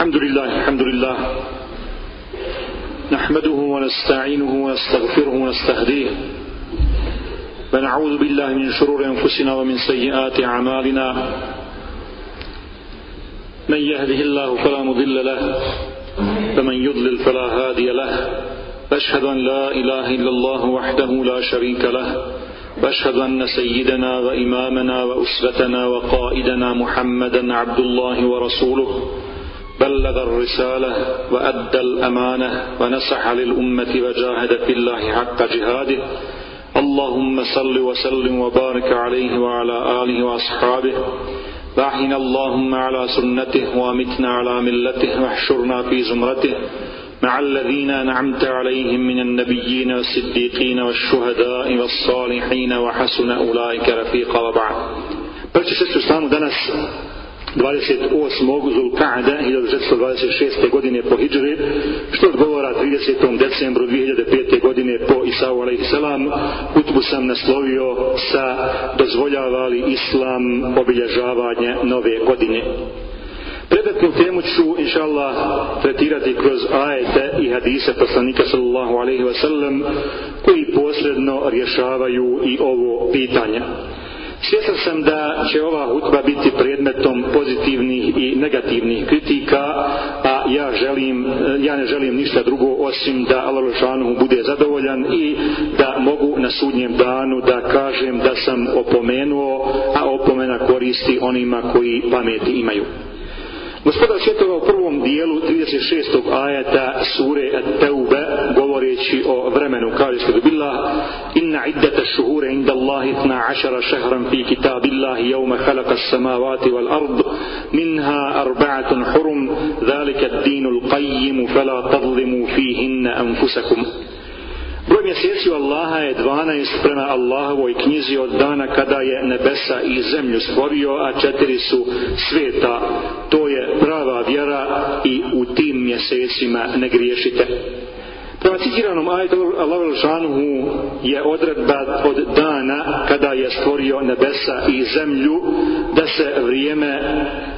الحمد لله الحمد لله نحمده ونستعينه ونستغفره ونستهديه ونعوذ بالله من شرور أنفسنا ومن سيئات أعمالنا من يهده الله فلا مضل له فمن يضلل فلا هادي له أشهد أن لا إله إلا الله وحده لا شريك له وأشهد أن سيدنا وإمامنا وأسرتنا وقائدنا محمدا عبد الله ورسوله بلغ الرسالة وأدى الأمانة ونصح للأمة وجاهد في الله حق جهاده اللهم صل وسلم وبارك عليه وعلى آله وأصحابه راحنا اللهم على سنته وامتنا على ملته واحشرنا في زمرته مع الذين أنعمت عليهم من النبيين والصديقين والشهداء والصالحين وحسن أولئك رفيقا وبعد. Braćo i sestre, u 28. Zulkaada 1626. godine po Hidžri, što odgovora 30. decembru 2005. godine po Isao a.s. utbu sam naslovio sa dozvoljavali islam obilježavanje nove godine. Predatnu temu ću, inša Allah, tretirati kroz ajete i hadise poslanika sallallahu alaihi wa sallam, koji posredno rješavaju i ovo pitanje. Svjetan sam da će ova hutba biti predmetom pozitivnih i negativnih kritika, a ja, želim, ja ne želim ništa drugo osim da Alalošanu bude zadovoljan i da mogu na sudnjem danu da kažem da sam opomenuo, a opomena koristi onima koji pameti imaju. Gospodar čitava u prvom dijelu 36. ajata sure At-Tauba govoreći o vremenu kaže što billah inna iddata šuhure inda Allahi 12 šehran fi kitab Allahi jevme halaka samavati wal ard minha arba'atun hurum ذلك الدين القيم فلا تظلموا fihinna anfusakum Broj mjeseci Allaha je 12 prema Allahovoj knjizi od dana kada je nebesa i zemlju stvorio, a četiri su sveta. To je prava vjera i u tim mjesecima ne griješite. Prema citiranom ajetu Allah Žanuhu je odredba od dana kada je stvorio nebesa i zemlju da se vrijeme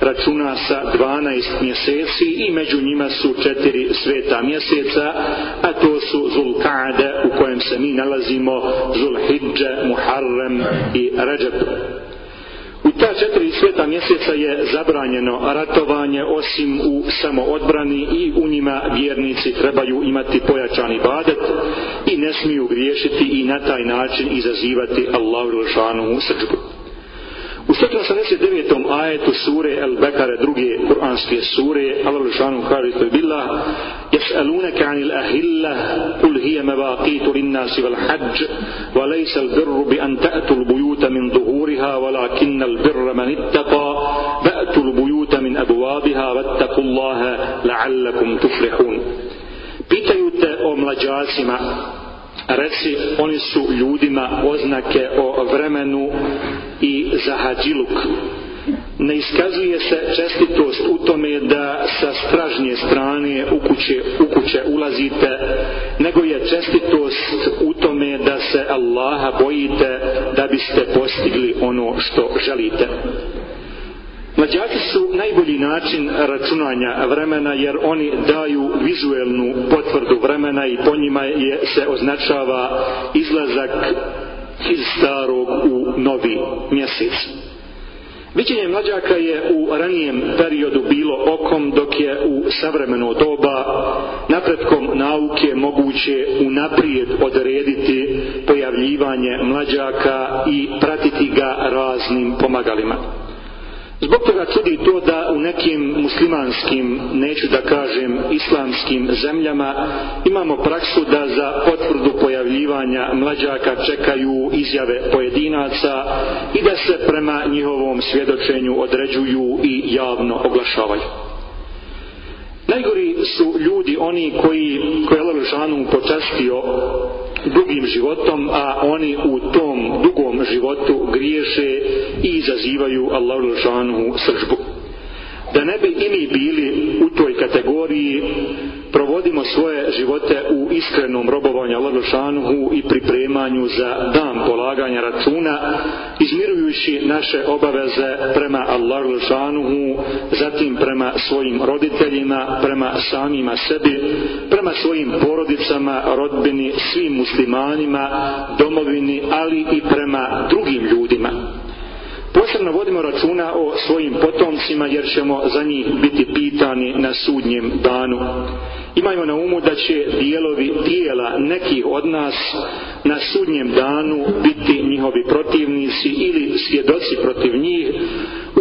računa sa 12 mjeseci i među njima su četiri sveta mjeseca, a to su Zulkade u kojem se mi nalazimo, Zulhidže, Muharrem i Ređebu ta četiri sveta mjeseca je zabranjeno ratovanje osim u samoodbrani i u njima vjernici trebaju imati pojačani badet i ne smiju griješiti i na taj način izazivati Allahu Rošanu u srđbu. U 189. ajetu sure El Bekare druge kuranske sure Allahu Rošanu kaže to je bila Jes'alunaka anil ahilla kul hije mevaqitu rinnasi vel hađ valejsa al birru bi an ta'tu min duhu بِرِّهَا وَلَكِنَّ الْبِرَّ مَنِ اتَّقَى بَأْتُوا الْبُيُوتَ مِنْ أَبْوَابِهَا وَاتَّقُوا اللَّهَ لَعَلَّكُمْ تُفْلِحُونَ Pitajute o mlađacima, reci oni su ljudima oznake o vremenu i zahadjiluku ne iskazuje se čestitost u tome da sa stražnje strane u kuće, u kuće ulazite, nego je čestitost u tome da se Allaha bojite da biste postigli ono što želite. Mlađaci su najbolji način računanja vremena jer oni daju vizuelnu potvrdu vremena i po njima je, se označava izlazak iz starog u novi mjesec. Viđenje mlađaka je u ranijem periodu bilo okom dok je u savremeno doba napretkom nauke moguće unaprijed odrediti pojavljivanje mlađaka i pratiti ga raznim pomagalima. Zbog toga čudi to da u nekim muslimanskim, neću da kažem islamskim zemljama imamo praksu da za potvrdu pojavljivanja mlađaka čekaju izjave pojedinaca i da se prema njihovom svjedočenju određuju i javno oglašavaju. Najgori su ljudi oni koji, koje je Lelžanu počestio dugim životom, a oni u tom dugom životu griješe i izazivaju Allahu lišanu srđbu. Da ne bi i mi bili u toj kategoriji, provodimo svoje živote u iskrenom robovanju Allahu lišanu i pripremanju za dan polaganja računa, izmirujući naše obaveze prema Allahu lišanu, zatim prema svojim roditeljima, prema samima sebi, prema svojim porodicama, rodbini, svim muslimanima, domovini, ali i prema drugim ljudima. Posebno vodimo računa o svojim potomcima jer ćemo za njih biti pitani na sudnjem danu. Imajmo na umu da će dijelovi dijela nekih od nas na sudnjem danu biti njihovi protivnici ili svjedoci protiv njih,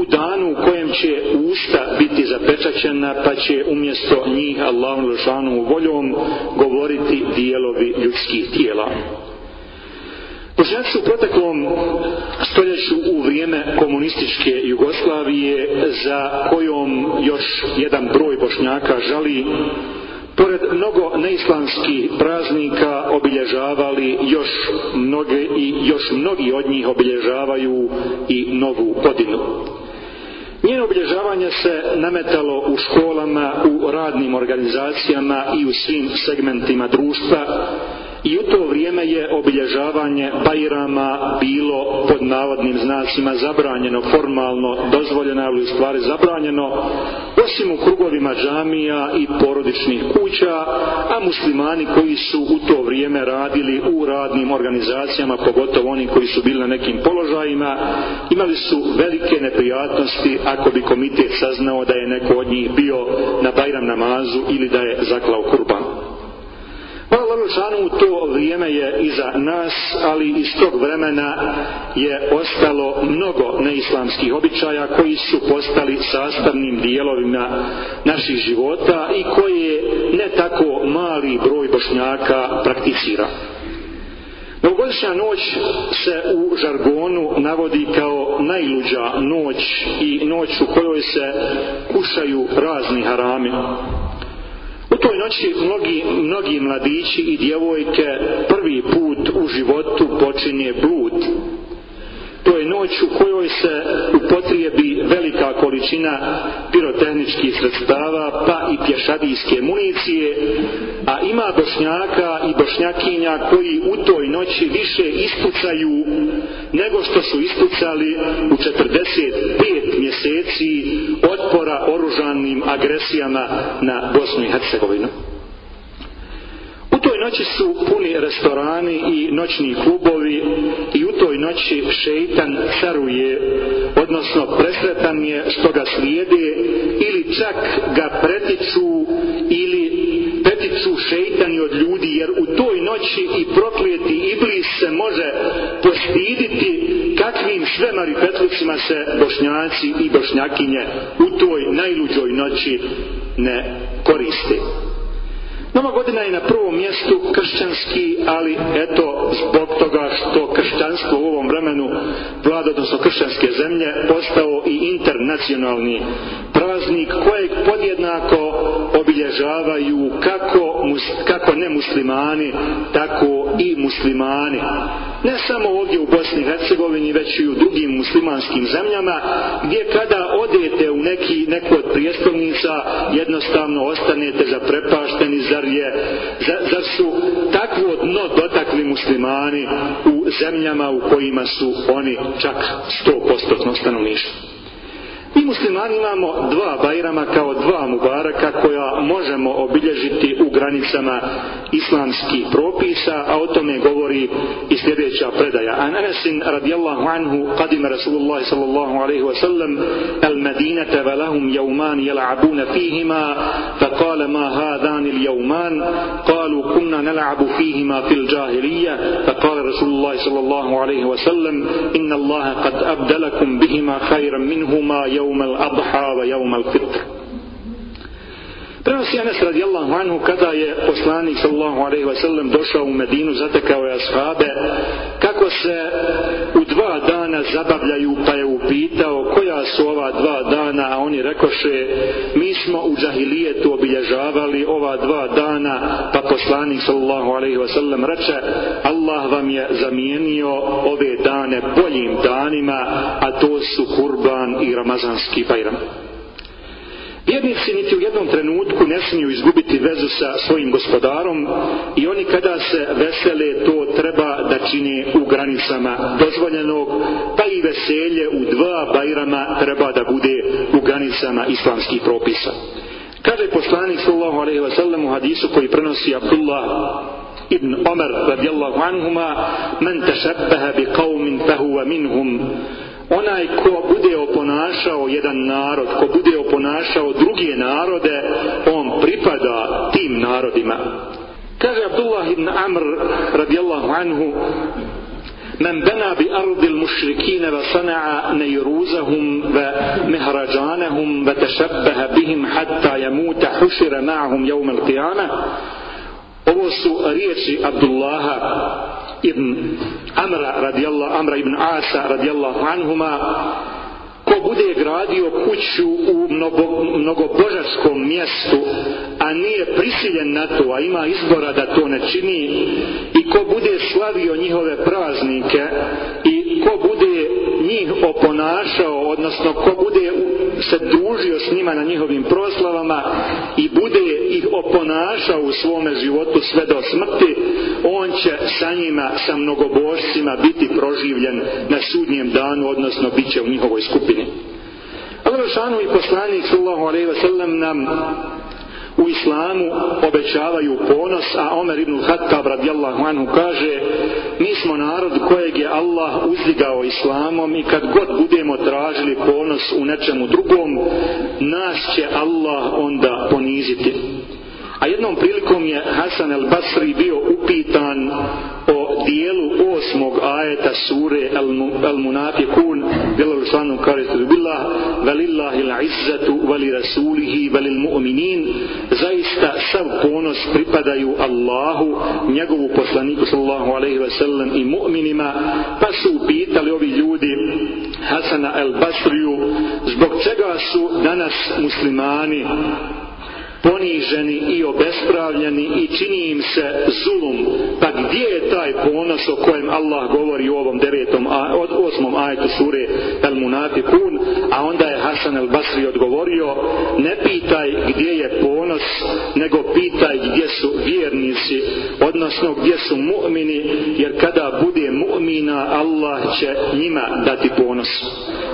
u danu u kojem će usta biti zapečaćena, pa će umjesto njih Allahom lišanom voljom govoriti dijelovi ljudskih tijela. Poželjstvo u proteklom stoljeću u vrijeme komunističke Jugoslavije, za kojom još jedan broj bošnjaka žali, pored mnogo neislamskih praznika obilježavali još mnoge i još mnogi od njih obilježavaju i novu godinu. Njeno obilježavanje se nametalo u školama, u radnim organizacijama i u svim segmentima društva, i u to vrijeme je obilježavanje Bajrama bilo pod navodnim znacima zabranjeno formalno, dozvoljeno ili u stvari zabranjeno, osim u krugovima džamija i porodičnih kuća, a muslimani koji su u to vrijeme radili u radnim organizacijama, pogotovo oni koji su bili na nekim položajima, imali su velike neprijatnosti ako bi komitet saznao da je neko od njih bio na Bajram namazu ili da je zaklao kurban. Hvala Lušanu, to vrijeme je iza nas, ali iz tog vremena je ostalo mnogo neislamskih običaja koji su postali sastavnim dijelovima naših života i koje ne tako mali broj bošnjaka prakticira. Novogodišnja noć se u žargonu navodi kao najluđa noć i noć u kojoj se kušaju razni harami toj noći mnogi, mnogi mladići i djevojke prvi put u životu počinje blud. To je noć u kojoj se, u količina pirotehničkih sredstava pa i pješadijske municije, a ima bošnjaka i bošnjakinja koji u toj noći više ispucaju nego što su ispucali u 45 mjeseci otpora oružanim agresijama na Bosnu i Hercegovinu toj noći su puni restorani i noćni klubovi i u toj noći šeitan caruje, odnosno presretan je što ga slijede ili čak ga pretiču ili peticu šeitani od ljudi, jer u toj noći i proklijeti iblis se može postiditi kakvim sve maripetlicima se bošnjaci i bošnjakinje u toj najluđoj noći ne koristi. Nova godina je na prvom mjestu kršćanski, ali eto, zbog toga što kršćanstvo u ovom vremenu vlada, odnosno kršćanske zemlje, postao i internacionalni praznik kojeg podjednako obilježavaju kako, mus, kako ne muslimani, tako i muslimani. Ne samo ovdje u Bosni i Hercegovini, već i u drugim muslimanskim zemljama, gdje kada odete u neki, neko od prijestolnica, jednostavno ostanete zaprepašteni, zar je zar, zar su takvo dno dotakli muslimani u zemljama u kojima su oni čak 100% stanovništva Mi muslimani imamo dva bajrama kao dva mubaraka koja možemo obilježiti u granicama islamskih propisa, a o tome govori i sljedeća predaja. An Anasin radijallahu anhu qadima Rasulullah sallallahu alaihi wa sallam al medinete ve lahum jauman jela'abuna fihima fa kale ma hadan il jauman kalu kunna nela'abu fihima fil džahilija fa kale Rasulullah sallallahu alaihi wa sallam inna Allahe qad abdelakum bihima khairan minhuma jauman يوم الأضحى ويوم الفطر Prenosi Anas radijallahu anhu kada je poslanik sallallahu alaihi wa sallam došao u Medinu, zatekao je ashabe, kako se u dva dana zabavljaju, pa je upitao koja su ova dva dana, a oni rekoše, mi smo u džahilijetu obilježavali ova dva dana, pa poslanik sallallahu alaihi wa sallam reče, Allah vam je zamijenio ove dane boljim danima, a to su kurban i ramazanski bajram. Vjernici niti u jednom trenutku ne smiju izgubiti vezu sa svojim gospodarom i oni kada se vesele to treba da čine u granicama dozvoljenog, pa i veselje u dva bajrama treba da bude u granicama islamskih propisa. Kaže poslanik sallahu alaihi wasallam u hadisu koji prenosi Abdullah ibn Omer radijallahu anhuma men tešabbeha bi kaumin fahuva minhum onaj ko bude oponašao jedan narod, ko bude oponašao druge narode, on pripada tim narodima. Kaže Abdullah ibn Amr radijallahu anhu, Men bena bi ardil mušrikine ve sana'a nejruzahum ve mihrađanehum ve tešabbeha bihim hatta jamuta hušira ma'hum jaumel qiyana. Ovo su riječi Abdullaha ibn Amra radijallahu Amra ibn Asa radijallahu anhuma ko bude gradio kuću u mnogo, mnogo božarskom mjestu a nije prisiljen na to a ima izbora da to ne čini i ko bude slavio njihove praznike i ko bude njih oponašao, odnosno ko bude se družio s njima na njihovim proslavama i bude ih oponašao u svome životu sve do smrti, on će sa njima, sa mnogobošcima biti proživljen na sudnjem danu, odnosno bit će u njihovoj skupini. Allah šanu i poslanik sallahu alaihi wa sallam nam u islamu obećavaju ponos, a Omer ibn Khattab radijallahu anhu kaže mi smo narod kojeg je Allah uzdigao islamom i kad god budemo tražili ponos u nečemu drugom, nas će Allah onda poniziti. A jednom prilikom je Hasan el Basri bio upitan o dijelu osmog ajeta sure el Munafikun, bilo u slanom karistu billah, velillahi l'izzatu, veli rasulihi, velil mu'minin, zaista sav ponos pripadaju Allahu, njegovu poslaniku sallallahu alaihi ve sellem i mu'minima, pa su upitali ovi ljudi Hasana el Basriju, zbog čega su danas muslimani poniženi i obespravljeni i čini im se zulum pa gdje je taj ponos o kojem Allah govori u ovom devetom od osmom ajetu sure El Munafikun a onda je Hasan El Basri odgovorio ne pitaj gdje je ponos nego pitaj gdje su vjernici odnosno gdje su mu'mini jer kada bude mu'mina Allah će njima dati ponos.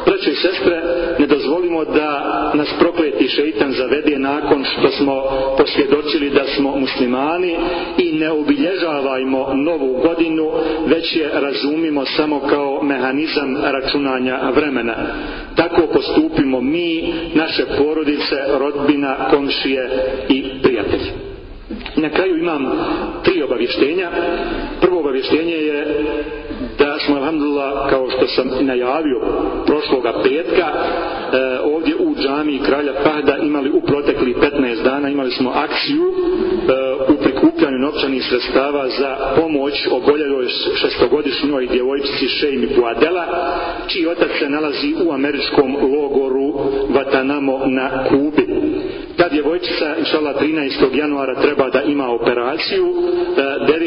Preće i sestre ne dozvolimo da nas prokleje šeitan zavede nakon što smo posvjedočili da smo muslimani i ne obilježavajmo novu godinu, već je razumimo samo kao mehanizam računanja vremena. Tako postupimo mi, naše porodice, rodbina, komšije i prijatelji. Na kraju imam tri obavještenja. Prvo obavještenje je da smo, alhamdulillah, kao što sam i najavio prošloga petka, e, ovdje u džami Kralja Fahda imali u protekli 15 dana, imali smo akciju e, u prikupljanju novčanih sredstava za pomoć oboljeloj šestogodišnjoj djevojčici Šejmi Buadela, čiji otac se nalazi u američkom logoru Vatanamo na Kubi djevojčica, inšala, 13. januara treba da ima operaciju, 9. E,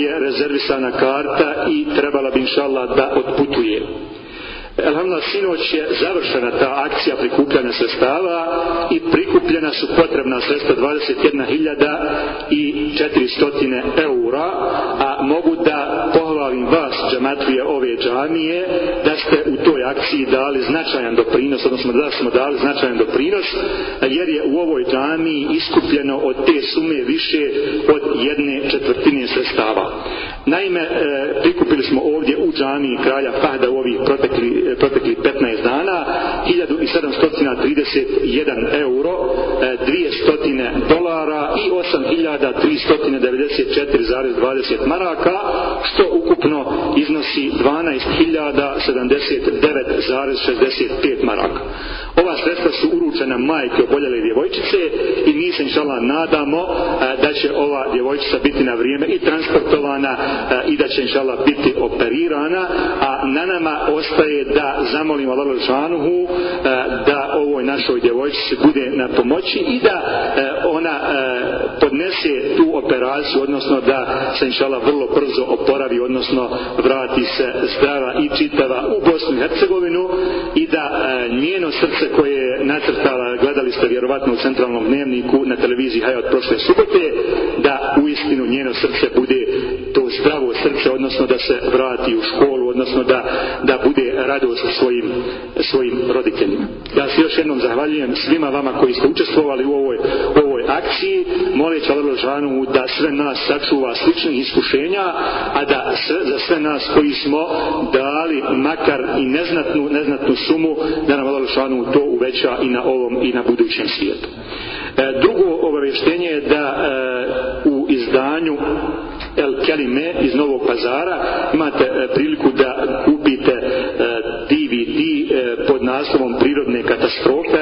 je rezervisana karta i trebala bi, inšala, da otputuje. Elhamna Sinoć je završena ta akcija prikupljanja sredstava i prikupljena su potrebna sredstva 21.400 eura, a mogu da pohvalim vas, džamatvije ove džamije, da ste u toj akciji dali značajan doprinos, odnosno da smo dali značajan doprinos, jer je u ovoj džamiji iskupljeno od te sume više od jedne četvrtine sredstava. Naime, e, prikupili smo ovdje u džamiji kralja Fahda u ovih protekli, protekli 15 dana, 1731 euro, 200 e, dolara i 8394,20 maraka, što ukupno iznosi 12.079,65 maraka. Ova sredstva su uručena majke oboljale djevojčice i mi se inšala nadamo e, da će ova djevojčica biti na vrijeme i transportovana e, i da će inšala biti operirana, a na nama ostaje da zamolimo Lalo Žanuhu da ovoj našoj djevojčici bude na pomoći i da ona podnese tu operaciju, odnosno da se inšala vrlo brzo oporavi, odnosno vrati se zdrava i čitava u Bosnu i Hercegovinu i da njeno srce koje je nacrtala, gledali ste vjerovatno u centralnom dnevniku na televiziji Haja od prošle subote, da u istinu njeno srce bude to zdravo srce, odnosno da se vrati u školu, odnosno da, da bude radilo sa svojim, svojim roditeljima. Ja se još jednom zahvaljujem svima vama koji ste učestvovali u ovoj, u ovoj akciji, molit ću Alarožanu da sve nas sačuva sličnih iskušenja, a da sve, za sve nas koji smo dali makar i neznatnu, neznatnu sumu, da nam Alarožanu to uveća i na ovom i na budućem svijetu. E, drugo obavještenje je da e, u izdanju El Kelime iz Novog pazara imate e, priliku da kupite e, DVD e, pod naslovom prirodne katastrofe,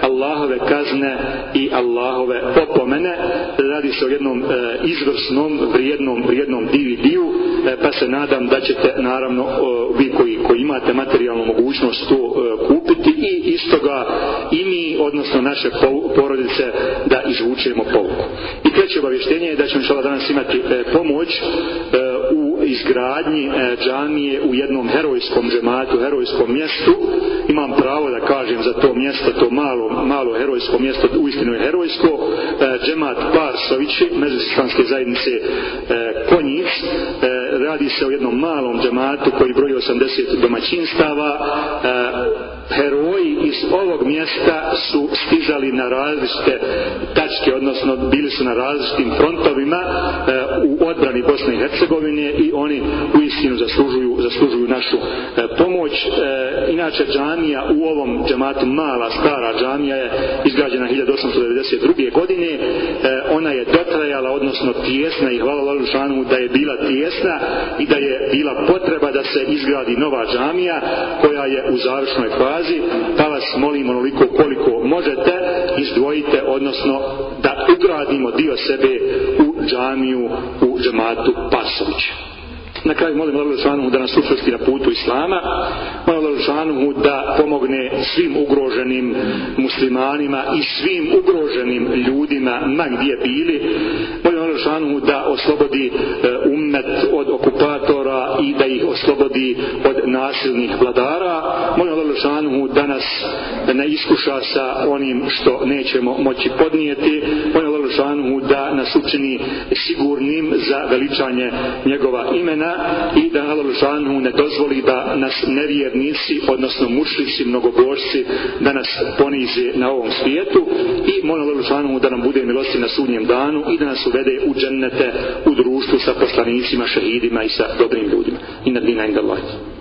Allahove kazne i Allahove opomene. Radi se o jednom e, izvrsnom, vrijednom, vrijednom DVD-u, e, pa se nadam da ćete, naravno, vi koji, koji imate materijalnu mogućnost to kupiti i istoga i mi, odnosno naše porodice, da izvučemo pouku. I treće obavještenje je da ćemo šala danas imati pomoć, izgradnji e, džamije u jednom herojskom džematu, herojskom mjestu. Imam pravo da kažem za to mjesto, to malo, malo herojsko mjesto, u istinu je herojsko, e, džemat Parsovići, mezistanske zajednice e, Konjic. Radi se o jednom malom džematu koji broji 80 domaćinstava, heroji iz ovog mjesta su stizali na različite tačke, odnosno bili su na različitim frontovima e, u odbrani Bosne i Hercegovine i oni u istinu zaslužuju, zaslužuju našu e, pomoć. E, inače, džamija u ovom džamatu, mala, stara džamija je izgrađena 1892. godine. E, ona je dotrajala, odnosno tijesna i hvala Lalušanu da je bila tijesna i da je bila potreba da se izgradi nova džamija koja je u završnoj fazi kaže pa vas molim onoliko koliko možete izdvojite odnosno da ugradimo dio sebe u džamiju u džamatu Pasović na kraju molim Allah Žešanuhu da nas učesti na putu Islama molim Allah Žešanuhu da pomogne svim ugroženim muslimanima i svim ugroženim ljudima ma gdje bili molim Allah Žešanuhu da oslobodi e, umet od okupatora i da ih oslobodi od nasilnih vladara. Moj Allah da nas ne iskuša sa onim što nećemo moći podnijeti. Moj Allah da nas učini sigurnim za veličanje njegova imena i da Allah ne dozvoli da nas nevjernici, odnosno mušlici, mnogobožci, da nas ponize na ovom svijetu i moj Allah da nam bude milosti na sudnjem danu i da nas uvede u džennete u društvu sa poslanicima, šehidima i sa dobrim ljudima. Inna dina inda Allahi.